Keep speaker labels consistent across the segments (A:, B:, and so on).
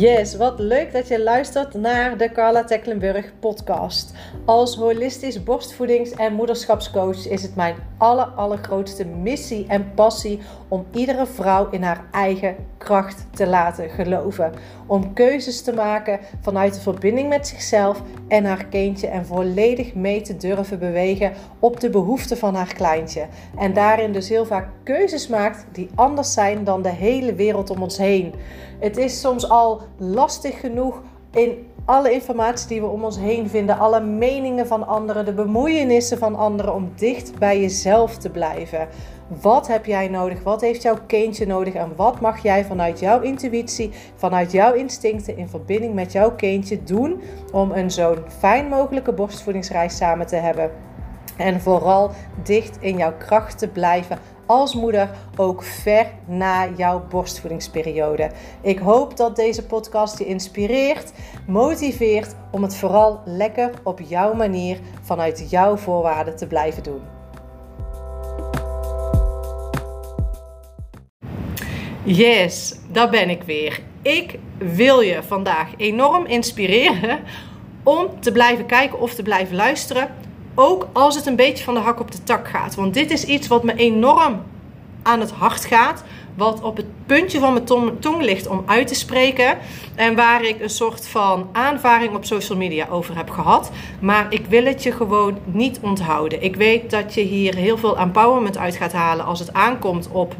A: Yes, wat leuk dat je luistert naar de Carla Tecklenburg podcast. Als holistisch borstvoedings- en moederschapscoach is het mijn aller, allergrootste missie en passie om iedere vrouw in haar eigen kracht te laten geloven. Om keuzes te maken vanuit de verbinding met zichzelf en haar kindje en volledig mee te durven bewegen op de behoeften van haar kleintje. En daarin dus heel vaak keuzes maakt die anders zijn dan de hele wereld om ons heen. Het is soms al lastig genoeg in alle informatie die we om ons heen vinden, alle meningen van anderen, de bemoeienissen van anderen, om dicht bij jezelf te blijven. Wat heb jij nodig? Wat heeft jouw kindje nodig? En wat mag jij vanuit jouw intuïtie, vanuit jouw instincten in verbinding met jouw kindje doen om een zo'n fijn mogelijke borstvoedingsreis samen te hebben? En vooral dicht in jouw kracht te blijven als moeder ook ver na jouw borstvoedingsperiode. Ik hoop dat deze podcast je inspireert, motiveert om het vooral lekker op jouw manier vanuit jouw voorwaarden te blijven doen. Yes, daar ben ik weer. Ik wil je vandaag enorm inspireren om te blijven kijken of te blijven luisteren ook als het een beetje van de hak op de tak gaat. Want dit is iets wat me enorm aan het hart gaat. Wat op het puntje van mijn tong, ligt om uit te spreken. En waar ik een soort van aanvaring op social media over heb gehad. Maar ik wil het je gewoon niet onthouden. Ik weet dat je hier heel veel empowerment uit gaat halen als het aankomt op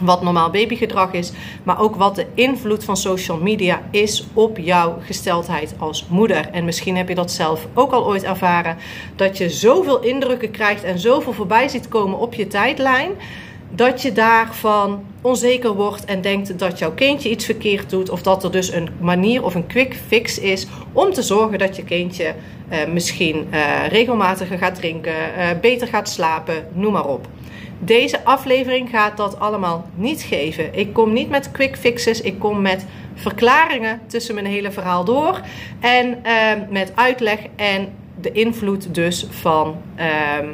A: wat normaal babygedrag is, maar ook wat de invloed van social media is op jouw gesteldheid als moeder. En misschien heb je dat zelf ook al ooit ervaren, dat je zoveel indrukken krijgt en zoveel voorbij ziet komen op je tijdlijn, dat je daarvan onzeker wordt en denkt dat jouw kindje iets verkeerd doet, of dat er dus een manier of een quick fix is om te zorgen dat je kindje eh, misschien eh, regelmatiger gaat drinken, eh, beter gaat slapen, noem maar op. Deze aflevering gaat dat allemaal niet geven. Ik kom niet met quick fixes. Ik kom met verklaringen tussen mijn hele verhaal door. En ehm, met uitleg en de invloed dus van. Ehm,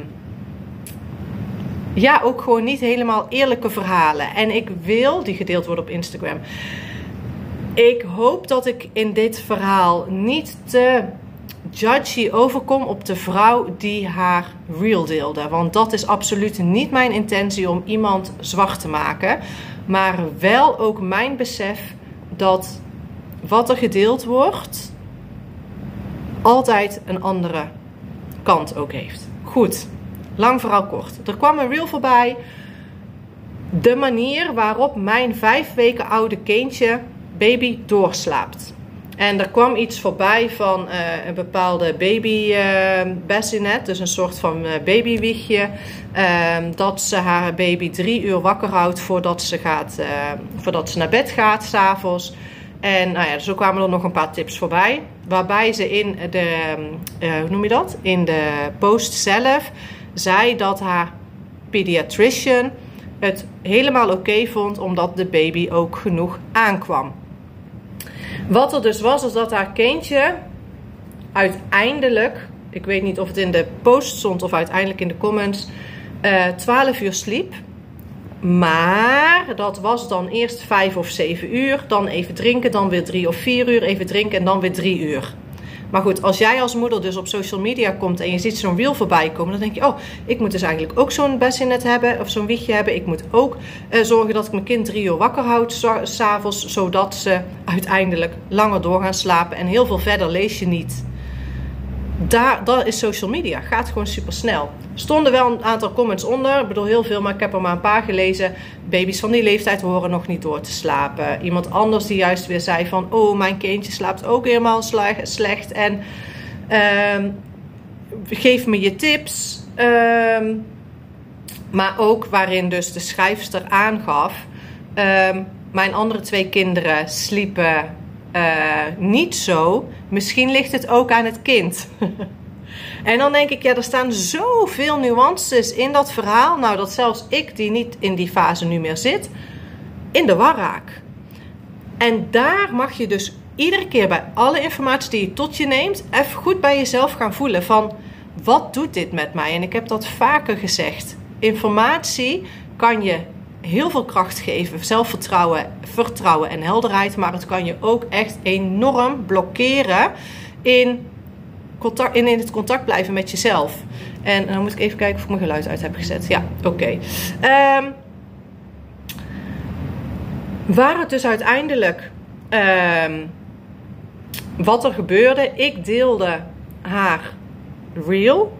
A: ja, ook gewoon niet helemaal eerlijke verhalen. En ik wil, die gedeeld worden op Instagram. Ik hoop dat ik in dit verhaal niet te judgy overkom op de vrouw die haar real deelde. Want dat is absoluut niet mijn intentie om iemand zwart te maken. Maar wel ook mijn besef dat wat er gedeeld wordt altijd een andere kant ook heeft. Goed, lang verhaal kort. Er kwam een reel voorbij. De manier waarop mijn vijf weken oude kindje baby doorslaapt. En er kwam iets voorbij van uh, een bepaalde baby uh, bassinet, dus een soort van uh, babywiegje. Ehm, dat ze haar baby drie uur wakker houdt voordat ze, gaat, voordat ze naar bed gaat, s'avonds. En nou ja, zo kwamen er nog een paar tips voorbij. Waarbij ze in de, hoe noem je dat? In de post zelf zei dat haar pediatrician het helemaal oké vond omdat de baby ook genoeg aankwam. Wat er dus was, is dat haar kindje uiteindelijk, ik weet niet of het in de post stond of uiteindelijk in de comments, uh, eh, 12 uur sliep. Maar dat was dan eerst 5 of 7 uur, dan even drinken, dan weer 3 of 4 uur, even drinken en dan weer 3 uur. Maar goed, als jij als moeder dus op social media komt en je ziet zo'n reel voorbij komen, dan denk je: Oh, ik moet dus eigenlijk ook zo'n bassinet hebben of zo'n wiegje hebben. Ik moet ook uh, zorgen dat ik mijn kind drie uur wakker houd s'avonds, zodat ze uiteindelijk langer door gaan slapen. En heel veel verder lees je niet daar, dat is social media. Gaat gewoon super snel. Stonden wel een aantal comments onder. Ik bedoel heel veel, maar ik heb er maar een paar gelezen. Baby's van die leeftijd horen nog niet door te slapen. Iemand anders die juist weer zei van... Oh, mijn kindje slaapt ook helemaal slecht. En uh, geef me je tips. Uh, maar ook waarin dus de schrijfster aangaf... Uh, mijn andere twee kinderen sliepen uh, niet zo. Misschien ligt het ook aan het kind. en dan denk ik, ja, er staan zoveel nuances in dat verhaal. Nou, dat zelfs ik, die niet in die fase nu meer zit, in de war raak. En daar mag je dus iedere keer bij alle informatie die je tot je neemt, even goed bij jezelf gaan voelen van wat doet dit met mij? En ik heb dat vaker gezegd. Informatie kan je heel veel kracht geven, zelfvertrouwen, vertrouwen en helderheid. Maar het kan je ook echt enorm blokkeren in, contact, in, het contact blijven met jezelf. En dan moet ik even kijken of ik mijn geluid uit heb gezet. Ja, oké. Ehm, waar het dus uiteindelijk. Ehm, wat er gebeurde. Ik deelde haar reel.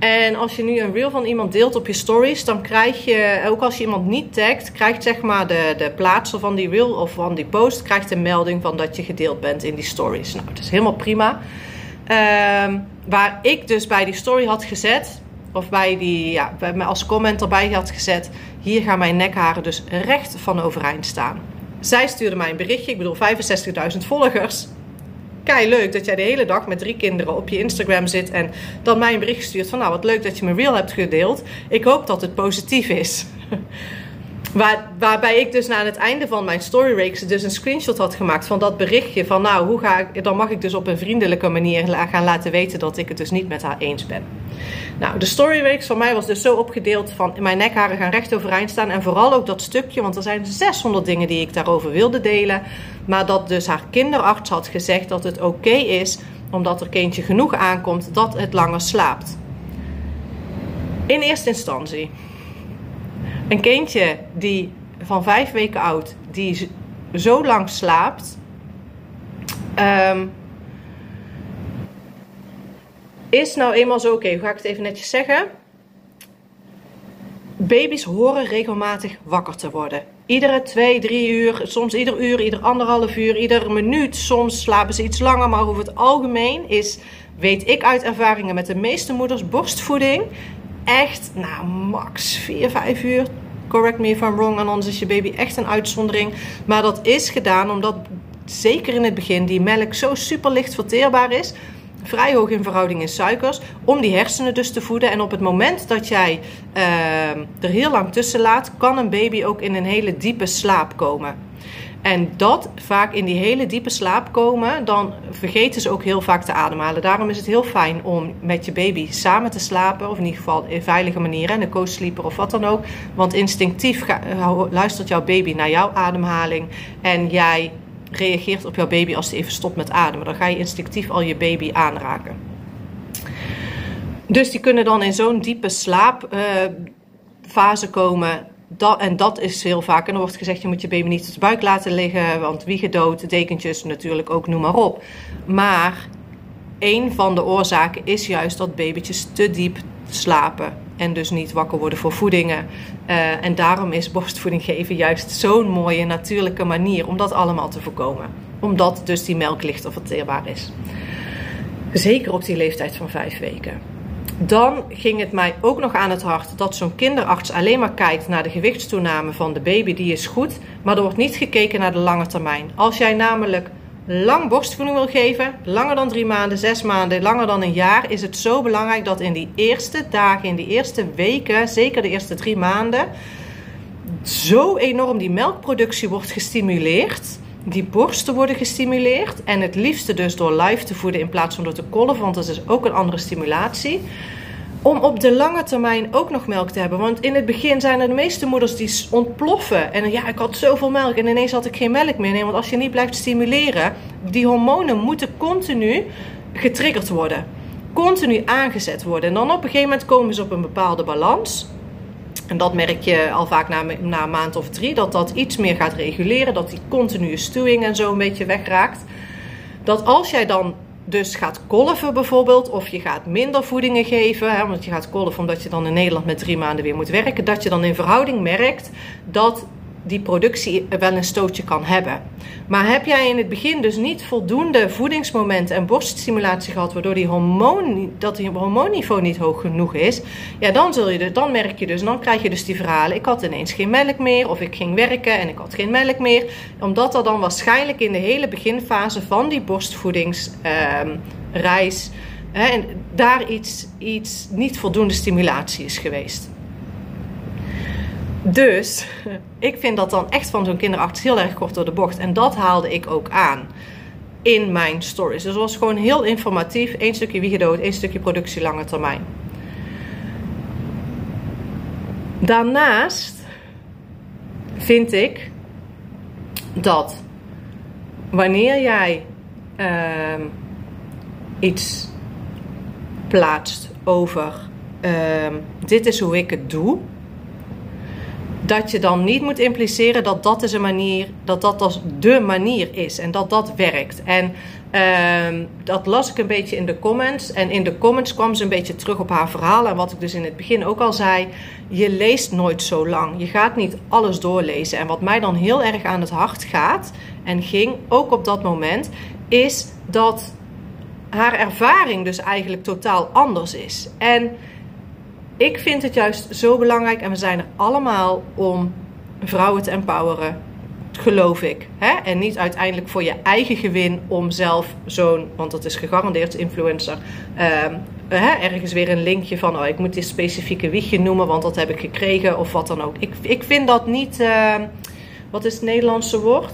A: En als je nu een reel van iemand deelt op je stories, dan krijg je, ook als je iemand niet tagt, krijgt zeg maar de, de plaatser van die reel of van die post, krijgt een melding van dat je gedeeld bent in die stories. Nou, dat is helemaal prima. Ehm, waar ik dus bij die story had gezet, of bij die, ja, bij mij als comment erbij had gezet, hier gaan mijn nekharen dus recht van overeind staan. Zij stuurde mij een berichtje, ik bedoel 65.000 volgers kei leuk dat jij de hele dag met drie kinderen op je Instagram zit en dan mij een bericht stuurt van nou wat leuk dat je mijn reel hebt gedeeld. Ik hoop dat het positief is. Waar, waarbij ik dus na het einde van mijn story dus een screenshot had gemaakt van dat berichtje van nou hoe ga ik, dan mag ik dus op een vriendelijke manier gaan laten weten dat ik het dus niet met haar eens ben. Nou, de story van mij was dus zo opgedeeld van mijn nekharen gaan recht overeind staan. En vooral ook dat stukje, want er zijn 600 dingen die ik daarover wilde delen, maar dat dus haar kinderarts had gezegd dat het oké is omdat er kindje genoeg aankomt dat het langer slaapt. In eerste instantie. Een kindje die van vijf weken oud, die zo lang slaapt, ehm, is nou eenmaal zo, oké, hoe ga ik het even netjes zeggen? Baby's horen regelmatig wakker te worden. Iedere twee, drie uur, soms ieder uur, ieder anderhalf uur, ieder minuut. Soms slapen ze iets langer, maar over het algemeen is, weet ik uit ervaringen met de meeste moeders, borstvoeding echt, nou, max 4, 5 uur. Correct me if I'm wrong, anders is je baby echt een uitzondering. Maar dat is gedaan omdat, zeker in het begin, die melk zo super licht verteerbaar is. Vrij hoog in verhouding in suikers. Om die hersenen dus te voeden. En op het moment dat jij uh, er heel lang tussen laat, kan een baby ook in een hele diepe slaap komen. En dat vaak in die hele diepe slaap komen, dan vergeten ze ook heel vaak te ademhalen. Daarom is het heel fijn om met je baby samen te slapen, of in ieder geval in veilige manieren, een co-sleeper of wat dan ook. Want instinctief eh, luistert jouw baby naar jouw ademhaling en jij reageert op jouw baby als hij even stopt met ademen. Dan ga je instinctief al je baby aanraken. Dus die kunnen dan in zo'n diepe slaapfase uh, komen en dat is heel vaak. En er wordt gezegd, je moet je baby niet op de buik laten liggen. Want wiegen dood, dekentjes natuurlijk ook, noem maar op. Maar een van de oorzaken is juist dat babytjes te diep slapen. En dus niet wakker worden voor voedingen. Uh, en daarom is borstvoeding geven juist zo'n mooie natuurlijke manier om dat allemaal te voorkomen. Omdat dus die melk lichter verteerbaar is. Zeker op die leeftijd van vijf weken. Dan ging het mij ook nog aan het hart dat zo'n kinderarts alleen maar kijkt naar de gewichtstoename van de baby, die is goed, maar er wordt niet gekeken naar de lange termijn. Als jij namelijk lang borstvoeding wil geven, langer dan drie maanden, zes maanden, langer dan een jaar, is het zo belangrijk dat in die eerste dagen, in die eerste weken, zeker de eerste drie maanden, zo enorm die melkproductie wordt gestimuleerd die borsten worden gestimuleerd. En het liefste dus door live te voeden in plaats van door te kolven, want dat is ook een andere stimulatie. Om op de lange termijn ook nog melk te hebben. Want in het begin zijn er de meeste moeders die ontploffen. En ja, ik had zoveel melk en ineens had ik geen melk meer. Nee, want als je niet blijft stimuleren, die hormonen moeten continu getriggerd worden. Continu aangezet worden. En dan op een gegeven moment komen ze op een bepaalde balans. En dat merk je al vaak na, na, een maand of drie, dat dat iets meer gaat reguleren, dat die continue stuwing en zo een beetje wegraakt. Dat als jij dan dus gaat kolven bijvoorbeeld, of je gaat minder voedingen geven, hè, want je gaat kolven omdat je dan in Nederland met drie maanden weer moet werken, dat je dan in verhouding merkt dat die productie wel een stootje kan hebben. Maar heb jij in het begin dus niet voldoende voedingsmomenten en borststimulatie gehad, waardoor die hormoon, dat die hormoonniveau niet hoog genoeg is, ja, dan, zul je dus, dan merk je dus, dan krijg je dus die verhalen. Ik had ineens geen melk meer, of ik ging werken en ik had geen melk meer. Omdat er dan waarschijnlijk in de hele beginfase van die borstvoedingsreis, uh, en daar iets, iets niet voldoende stimulatie is geweest. Dus ik vind dat dan echt van zo'n kinderarts heel erg kort door de bocht. En dat haalde ik ook aan in mijn stories. Dus het was gewoon heel informatief. Eén stukje wiegedood, één stukje productie lange termijn. Daarnaast vind ik dat wanneer jij ehm, iets plaatst over ehm, dit is hoe ik het doe, dat je dan niet moet impliceren dat dat is een manier, dat dat als de manier is en dat dat werkt. En ehm, dat las ik een beetje in de comments. En in de comments kwam ze een beetje terug op haar verhaal. En wat ik dus in het begin ook al zei: je leest nooit zo lang. Je gaat niet alles doorlezen. En wat mij dan heel erg aan het hart gaat en ging, ook op dat moment, is dat haar ervaring dus eigenlijk totaal anders is. En ik vind het juist zo belangrijk en we zijn er allemaal om vrouwen te empoweren. Geloof ik. Hè? En niet uiteindelijk voor je eigen gewin om zelf zo'n, want dat is gegarandeerd influencer, ehm, hè, ergens weer een linkje van, oh ik moet dit specifieke wiegje noemen, want dat heb ik gekregen of wat dan ook. Ik, ik vind dat niet, ehm, wat is het Nederlandse woord?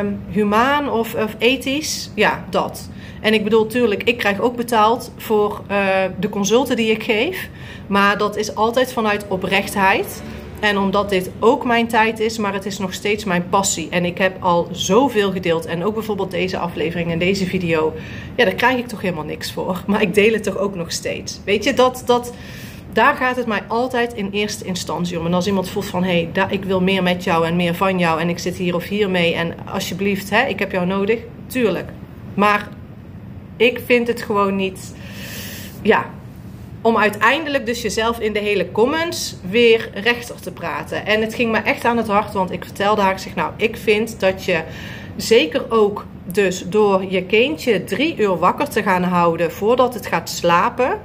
A: Um, humaan of, of ethisch? Ja, dat. En ik bedoel, tuurlijk, ik krijg ook betaald voor uh, de consulten die ik geef. Maar dat is altijd vanuit oprechtheid. En omdat dit ook mijn tijd is, maar het is nog steeds mijn passie. En ik heb al zoveel gedeeld. En ook bijvoorbeeld deze aflevering en deze video. Ja, daar krijg ik toch helemaal niks voor. Maar ik deel het toch ook nog steeds. Weet je, dat, dat, daar gaat het mij altijd in eerste instantie om. En als iemand voelt van, hé, hey, ik wil meer met jou en meer van jou. En ik zit hier of hier mee. En alsjeblieft, hè, ik heb jou nodig. Tuurlijk. Maar ik vind het gewoon niet. Ja, om uiteindelijk dus jezelf in de hele comments weer rechter te praten. En het ging me echt aan het hart, want ik vertelde haar, ik zeg nou, ik vind dat je zeker ook dus door je kindje drie uur wakker te gaan houden voordat het gaat slapen,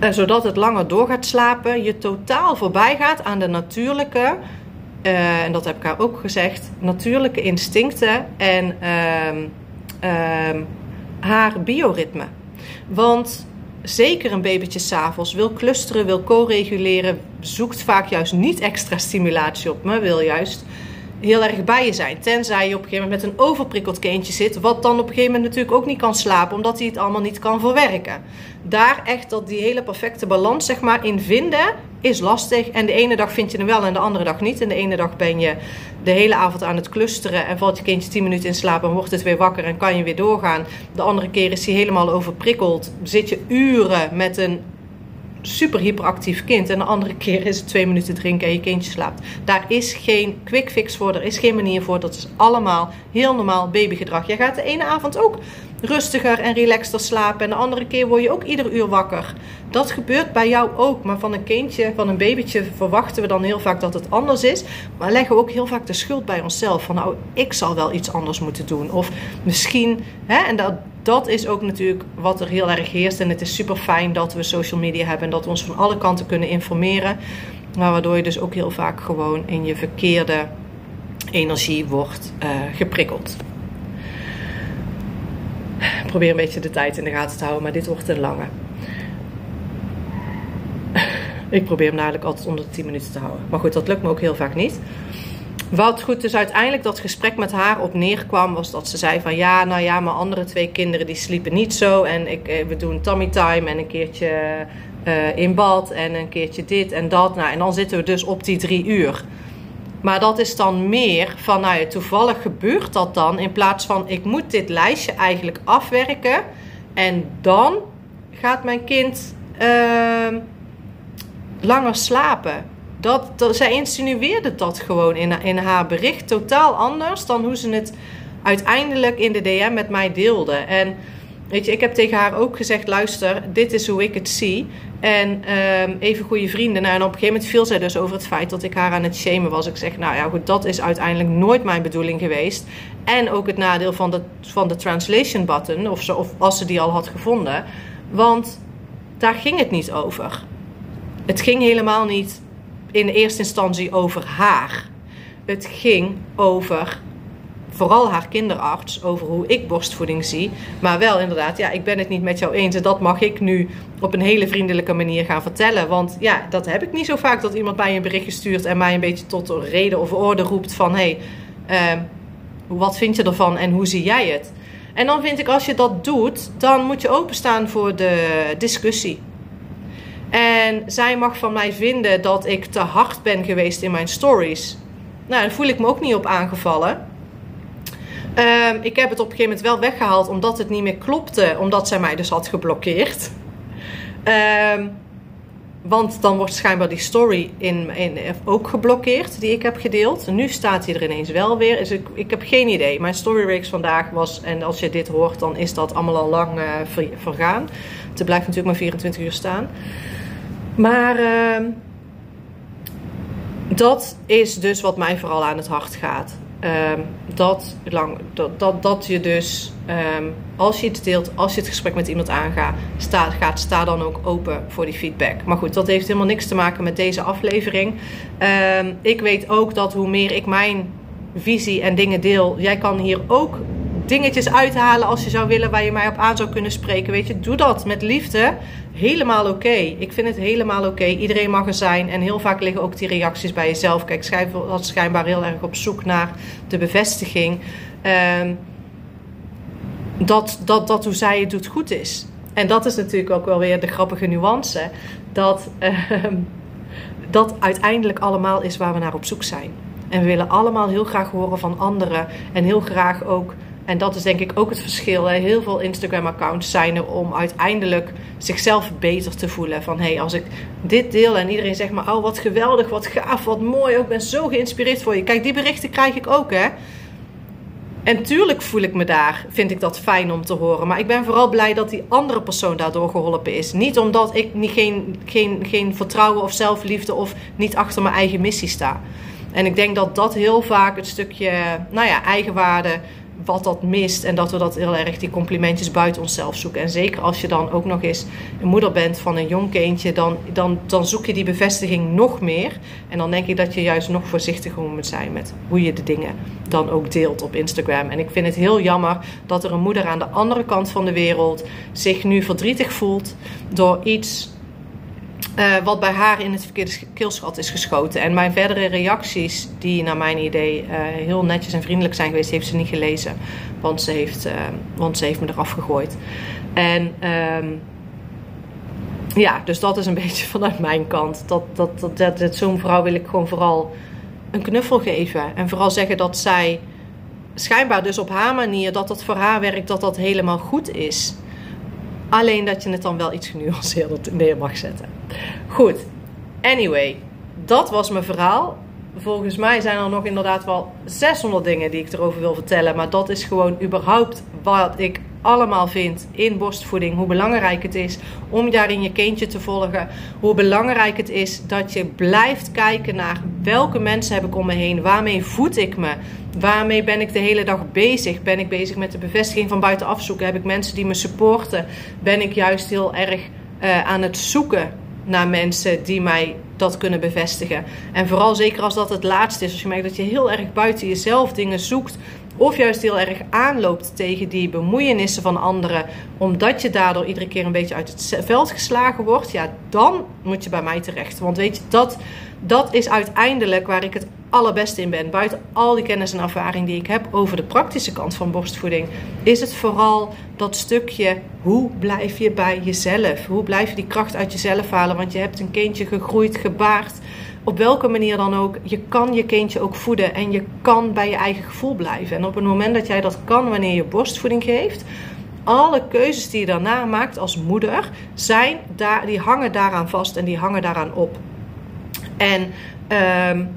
A: uh, zodat het langer door gaat slapen, je totaal voorbij gaat aan de natuurlijke, uh, en dat heb ik haar ook gezegd, natuurlijke instincten en uh, haar bioritme. Want zeker een babytje s'avonds wil clusteren, wil co-reguleren, zoekt vaak juist niet extra stimulatie op, maar wil juist heel erg bij je zijn. Tenzij je op een gegeven moment met een overprikkeld kindje zit, wat dan op een gegeven moment natuurlijk ook niet kan slapen, omdat hij het allemaal niet kan verwerken. Daar echt dat die hele perfecte balans zeg maar in vinden is lastig. En de ene dag vind je hem wel en de andere dag niet. En de ene dag ben je de hele avond aan het clusteren en valt je kindje 10 minuten in slaap en wordt het weer wakker en kan je weer doorgaan. De andere keer is hij helemaal overprikkeld. Zit je uren met een super hyperactief kind. En de andere keer is het twee minuten drinken en je kindje slaapt. Daar is geen quick fix voor. Er is geen manier voor. Dat is allemaal heel normaal babygedrag. Jij gaat de ene avond ook rustiger en relaxter slapen. En de andere keer word je ook ieder uur wakker. Dat gebeurt bij jou ook. Maar van een kindje, van een babytje verwachten we dan heel vaak dat het anders is. Maar leggen we ook heel vaak de schuld bij onszelf. Van nou, ik zal wel iets anders moeten doen. Of misschien, hè, en dat, dat is ook natuurlijk wat er heel erg heerst. En het is super fijn dat we social media hebben en dat we ons van alle kanten kunnen informeren. Maar waardoor je dus ook heel vaak gewoon in je verkeerde energie wordt uh, geprikkeld. Probeer een beetje de tijd in de gaten te houden, maar dit wordt te lange. Ik probeer hem namelijk altijd onder de 10 minuten te houden. Maar goed, dat lukt me ook heel vaak niet. Wat goed dus uiteindelijk dat gesprek met haar op neerkwam, was dat ze zei van ja, nou ja, mijn andere twee kinderen die sliepen niet zo. En ik, eh, we doen tummy time en een keertje uh, in bad en een keertje dit en dat. Nou, en dan zitten we dus op die drie uur. Maar dat is dan meer van, ja, toevallig gebeurt dat dan. In plaats van, ik moet dit lijstje eigenlijk afwerken. En dan gaat mijn kind uh, langer slapen. Dat, dat, zij insinueerde dat gewoon in, in haar bericht. Totaal anders dan hoe ze het uiteindelijk in de DM met mij deelde. En weet je, ik heb tegen haar ook gezegd: luister, dit is hoe ik het zie. En um, even goede vrienden. Nou, en op een gegeven moment viel zij dus over het feit dat ik haar aan het shamen was. Ik zeg, nou ja, goed, dat is uiteindelijk nooit mijn bedoeling geweest. En ook het nadeel van de, van de translation button, of, ze, of als ze die al had gevonden. Want daar ging het niet over. Het ging helemaal niet in eerste instantie over haar. Het ging over vooral haar kinderarts over hoe ik borstvoeding zie. Maar wel inderdaad, ja, ik ben het niet met jou eens. En dat mag ik nu op een hele vriendelijke manier gaan vertellen. Want ja, dat heb ik niet zo vaak dat iemand mij een berichtje stuurt en mij een beetje tot reden of orde roept van hé, hey, uh, wat vind je ervan en hoe zie jij het? En dan vind ik als je dat doet, dan moet je openstaan voor de discussie. En zij mag van mij vinden dat ik te hard ben geweest in mijn stories. Nou, daar voel ik me ook niet op aangevallen. Ehm, ik heb het op een gegeven moment wel weggehaald omdat het niet meer klopte, omdat zij mij dus had geblokkeerd. Um, want dan wordt schijnbaar die story in, in, ook geblokkeerd die ik heb gedeeld. Nu staat hij er ineens wel weer. Dus ik, heb geen idee. Mijn storyreeks vandaag was, en als je dit hoort, dan is dat allemaal al lang uh, vergaan. Het blijft natuurlijk maar 24 uur staan. Maar uh, dat is dus wat mij vooral aan het hart gaat. Um, dat, lang, dat, dat, dat je dus, um, als je het deelt, als je het gesprek met iemand aangaat, sta, gaat, sta dan ook open voor die feedback. Maar goed, dat heeft helemaal niks te maken met deze aflevering. Um, ik weet ook dat hoe meer ik mijn visie en dingen deel, jij kan hier ook dingetjes uithalen als je zou willen waar je mij op aan zou kunnen spreken. Weet je, doe dat met liefde. Helemaal oké. Ik vind het helemaal oké. Iedereen mag er zijn. En heel vaak liggen ook die reacties bij jezelf. Kijk, schijf was schijnbaar heel erg op zoek naar de bevestiging. Um, dat, dat, dat hoe zij het doet goed is. En dat is natuurlijk ook wel weer de grappige nuance. Dat, uh, dat uiteindelijk allemaal is waar we naar op zoek zijn. En we willen allemaal heel graag horen van anderen. En heel graag ook en dat is denk ik ook het verschil. Heel veel Instagram-accounts zijn er om uiteindelijk zichzelf beter te voelen. Van hé, hey, als ik dit deel en iedereen zegt maar: Oh, wat geweldig, wat gaaf, wat mooi. Ik ben zo geïnspireerd voor je. Kijk, die berichten krijg ik ook, hè. En tuurlijk voel ik me daar, vind ik dat fijn om te horen. Maar ik ben vooral blij dat die andere persoon daardoor geholpen is. Niet omdat ik niet, geen, geen, geen vertrouwen of zelfliefde of niet achter mijn eigen missie sta. En ik denk dat dat heel vaak het stukje, nou ja, eigenwaarde wat dat mist. En dat we dat heel erg, die complimentjes buiten onszelf zoeken. En zeker als je dan ook nog eens een moeder bent van een jong kindje, dan, dan, dan zoek je die bevestiging nog meer. En dan denk ik dat je juist nog voorzichtiger moet zijn met hoe je de dingen dan ook deelt op Instagram. En ik vind het heel jammer dat er een moeder aan de andere kant van de wereld zich nu verdrietig voelt door iets uh, wat bij haar in het verkeerde keelschat is geschoten. En mijn verdere reacties, die naar mijn idee uh, heel netjes en vriendelijk zijn geweest, heeft ze niet gelezen. Want ze heeft, uh, want ze heeft me eraf gegooid. En um, ja, dus dat is een beetje vanuit mijn kant. Dat, dat, dat, dat, dat zo'n vrouw wil ik gewoon vooral een knuffel geven. En vooral zeggen dat zij schijnbaar dus op haar manier, dat dat voor haar werkt, dat dat helemaal goed is. Alleen dat je het dan wel iets genuanceerder neer mag zetten. Goed, anyway, dat was mijn verhaal. Volgens mij zijn er nog inderdaad wel 600 dingen die ik erover wil vertellen. Maar dat is gewoon überhaupt wat ik allemaal vind in borstvoeding. Hoe belangrijk het is om daarin je kindje te volgen. Hoe belangrijk het is dat je blijft kijken naar welke mensen heb ik om me heen. Waarmee voed ik me? Waarmee ben ik de hele dag bezig? Ben ik bezig met de bevestiging van buitenaf zoeken? Heb ik mensen die me supporten? Ben ik juist heel erg uh, aan het zoeken naar mensen die mij dat kunnen bevestigen? En vooral zeker als dat het laatste is. Als je merkt dat je heel erg buiten jezelf dingen zoekt. Of juist heel erg aanloopt tegen die bemoeienissen van anderen. Omdat je daardoor iedere keer een beetje uit het veld geslagen wordt. Ja, dan moet je bij mij terecht. Want weet je, dat, dat is uiteindelijk waar ik het allerbeste in ben. Buiten al die kennis en ervaring die ik heb over de praktische kant van borstvoeding, is het vooral dat stukje hoe blijf je bij jezelf? Hoe blijf je die kracht uit jezelf halen? Want je hebt een kindje gegroeid, gebaard. Op welke manier dan ook, je kan je kindje ook voeden en je kan bij je eigen gevoel blijven. En op het moment dat jij dat kan wanneer je borstvoeding geeft, alle keuzes die je daarna maakt als moeder, zijn daar, die hangen daaraan vast en die hangen daaraan op. En um,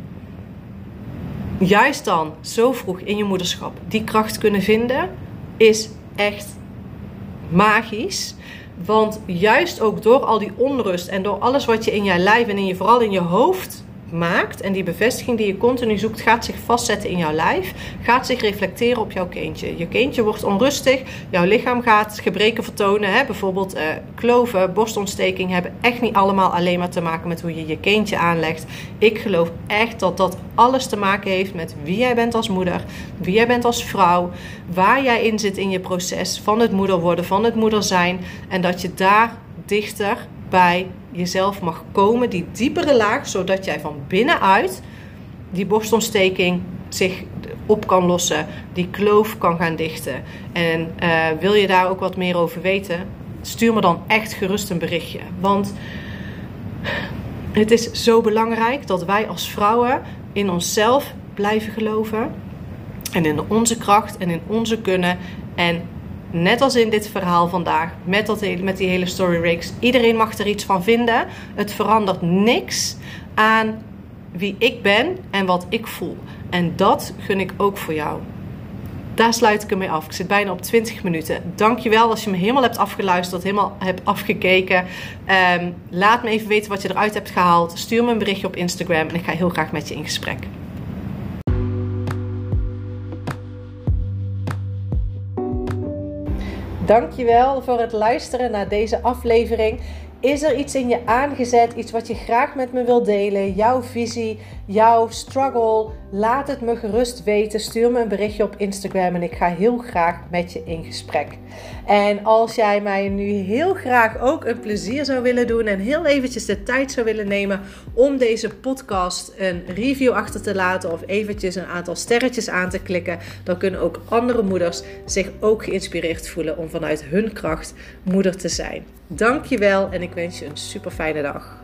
A: juist dan zo vroeg in je moederschap die kracht kunnen vinden, is echt magisch. Want juist ook door al die onrust en door alles wat je in je lijf en in je, vooral in je hoofd maakt en die bevestiging die je continu zoekt, gaat zich vastzetten in jouw lijf, gaat zich reflecteren op jouw kindje. Je kindje wordt onrustig, jouw lichaam gaat gebreken vertonen. Hè? Bijvoorbeeld uh, kloven, borstontsteking hebben echt niet allemaal alleen maar te maken met hoe je je kindje aanlegt. Ik geloof echt dat dat alles te maken heeft met wie jij bent als moeder, wie jij bent als vrouw, waar jij in zit in je proces van het moeder worden, van het moeder zijn en dat je daar dichter bij jezelf mag komen, die diepere laag, zodat jij van binnenuit die borstontsteking zich op kan lossen, die kloof kan gaan dichten. En uh, wil je daar ook wat meer over weten, stuur me dan echt gerust een berichtje. Want Het is zo belangrijk dat wij als vrouwen in onszelf blijven geloven. En in onze kracht en in onze kunnen. En net als in dit verhaal vandaag, met, dat, met die hele story rigs, iedereen mag er iets van vinden. Het verandert niks aan wie ik ben en wat ik voel. En dat gun ik ook voor jou. Daar sluit ik ermee af. Ik zit bijna op 20 minuten. Dankjewel als je me helemaal hebt afgeluisterd, helemaal hebt afgekeken. Um, laat me even weten wat je eruit hebt gehaald. Stuur me een berichtje op Instagram en ik ga heel graag met je in gesprek. Dankjewel voor het luisteren naar deze aflevering. Is er iets in je aangezet, iets wat je graag met me wilt delen? Jouw visie, jouw struggle? Laat het me gerust weten. Stuur me een berichtje op Instagram en ik ga heel graag met je in gesprek. En als jij mij nu heel graag ook een plezier zou willen doen en heel eventjes de tijd zou willen nemen om deze podcast een review achter te laten of eventjes een aantal sterretjes aan te klikken, dan kunnen ook andere moeders zich ook geïnspireerd voelen om vanuit hun kracht moeder te zijn. Dankjewel en ik wens je een super fijne dag.